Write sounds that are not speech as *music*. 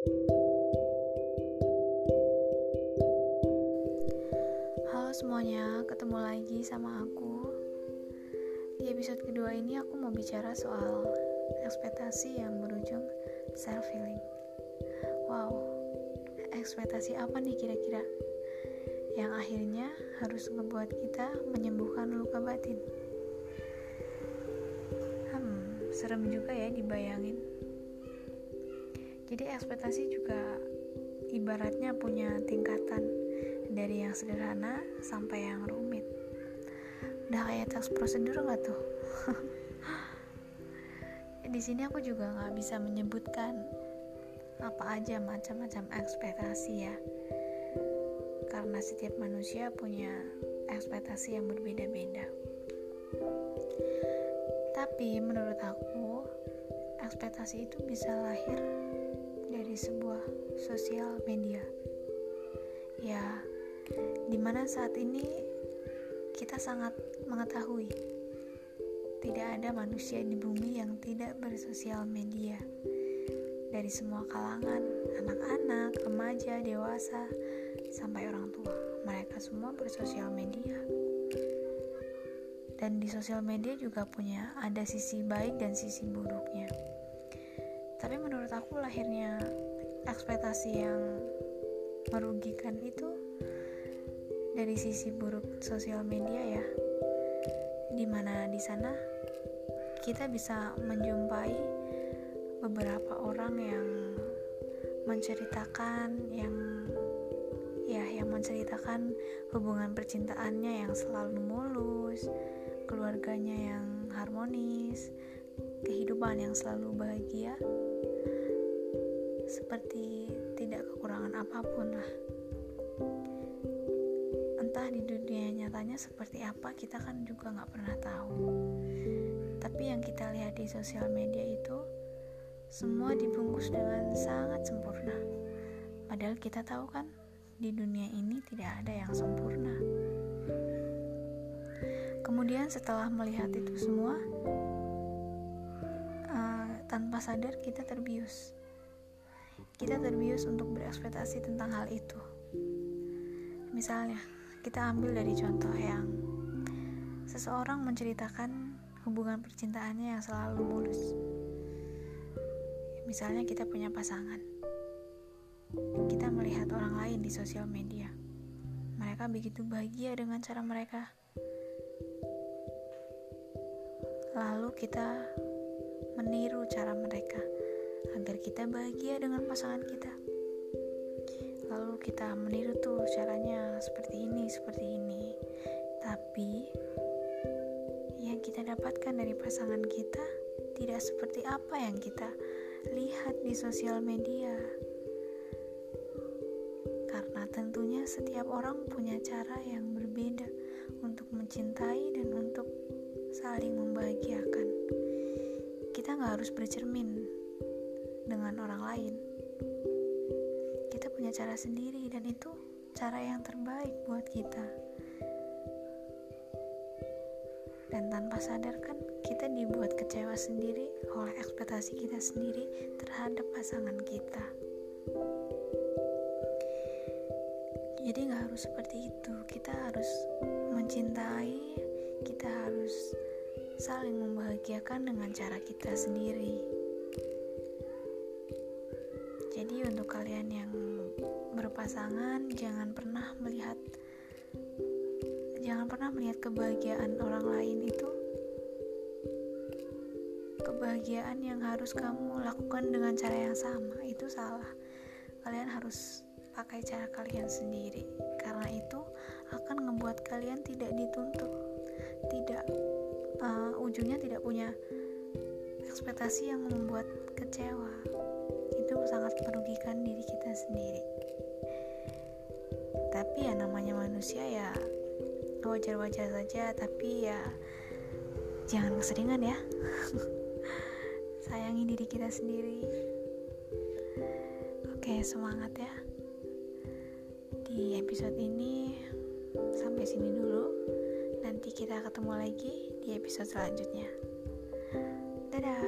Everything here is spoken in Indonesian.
Halo semuanya, ketemu lagi sama aku. Di episode kedua ini aku mau bicara soal ekspektasi yang berujung self healing. Wow, ekspektasi apa nih kira-kira? Yang akhirnya harus ngebuat kita menyembuhkan luka batin. Hmm, serem juga ya dibayangin. Jadi ekspektasi juga ibaratnya punya tingkatan dari yang sederhana sampai yang rumit. Udah kayak tes prosedur nggak tuh? *laughs* Di sini aku juga nggak bisa menyebutkan apa aja macam-macam ekspektasi ya. Karena setiap manusia punya ekspektasi yang berbeda-beda. Tapi menurut aku ekspektasi itu bisa lahir sebuah sosial media. Ya di mana saat ini kita sangat mengetahui tidak ada manusia di bumi yang tidak bersosial media. Dari semua kalangan anak-anak, remaja, dewasa sampai orang tua mereka semua bersosial media. Dan di sosial media juga punya ada sisi baik dan sisi buruknya tapi menurut aku lahirnya ekspektasi yang merugikan itu dari sisi buruk sosial media ya. Di mana di sana kita bisa menjumpai beberapa orang yang menceritakan yang ya yang menceritakan hubungan percintaannya yang selalu mulus keluarganya yang harmonis kehidupan yang selalu bahagia seperti tidak kekurangan apa pun lah. Entah di dunia nyatanya seperti apa kita kan juga nggak pernah tahu. Tapi yang kita lihat di sosial media itu semua dibungkus dengan sangat sempurna. Padahal kita tahu kan di dunia ini tidak ada yang sempurna. Kemudian setelah melihat itu semua uh, tanpa sadar kita terbius kita terbius untuk berekspektasi tentang hal itu misalnya kita ambil dari contoh yang seseorang menceritakan hubungan percintaannya yang selalu mulus. Misalnya kita punya pasangan. Kita melihat orang lain di sosial media. Mereka begitu bahagia dengan cara mereka. Lalu kita meniru cara mereka agar kita bahagia dengan pasangan kita. Lalu kita meniru tuh caranya seperti ini seperti ini. Tapi yang kita dapatkan dari pasangan kita tidak seperti apa yang kita lihat di sosial media. Karena tentunya setiap orang punya cara yang berbeda untuk mencintai dan untuk saling membahagiakan. Kita nggak harus bercermin dengan orang lain. Punya cara sendiri dan itu cara yang terbaik buat kita. Dan tanpa sadar kan kita dibuat kecewa sendiri oleh ekspektasi kita sendiri terhadap pasangan kita. Jadi nggak harus seperti itu. Kita harus mencintai kita harus saling membahagiakan dengan cara kita sendiri jadi untuk kalian yang berpasangan jangan pernah melihat jangan pernah melihat kebahagiaan orang lain itu kebahagiaan yang harus kamu lakukan dengan cara yang sama. Itu salah. Kalian harus pakai cara kalian sendiri. Karena itu akan membuat kalian tidak dituntut. Tidak uh, ujungnya tidak punya ekspektasi yang membuat kecewa itu sangat merugikan diri kita sendiri. Tapi ya namanya manusia ya wajar-wajar saja tapi ya jangan keseringan ya. *laughs* Sayangi diri kita sendiri. Oke semangat ya. Di episode ini sampai sini dulu. Nanti kita ketemu lagi di episode selanjutnya. Dadah